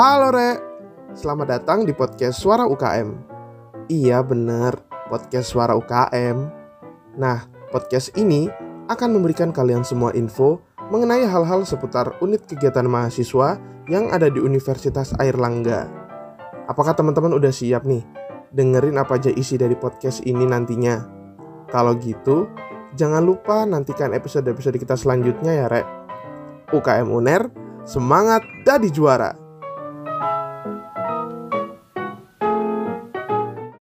Halo re, selamat datang di podcast Suara UKM. Iya bener, podcast Suara UKM. Nah, podcast ini akan memberikan kalian semua info mengenai hal-hal seputar unit kegiatan mahasiswa yang ada di Universitas Airlangga. Apakah teman-teman udah siap nih dengerin apa aja isi dari podcast ini nantinya? Kalau gitu, jangan lupa nantikan episode-episode kita selanjutnya ya, Rek. UKM UNER, semangat jadi juara!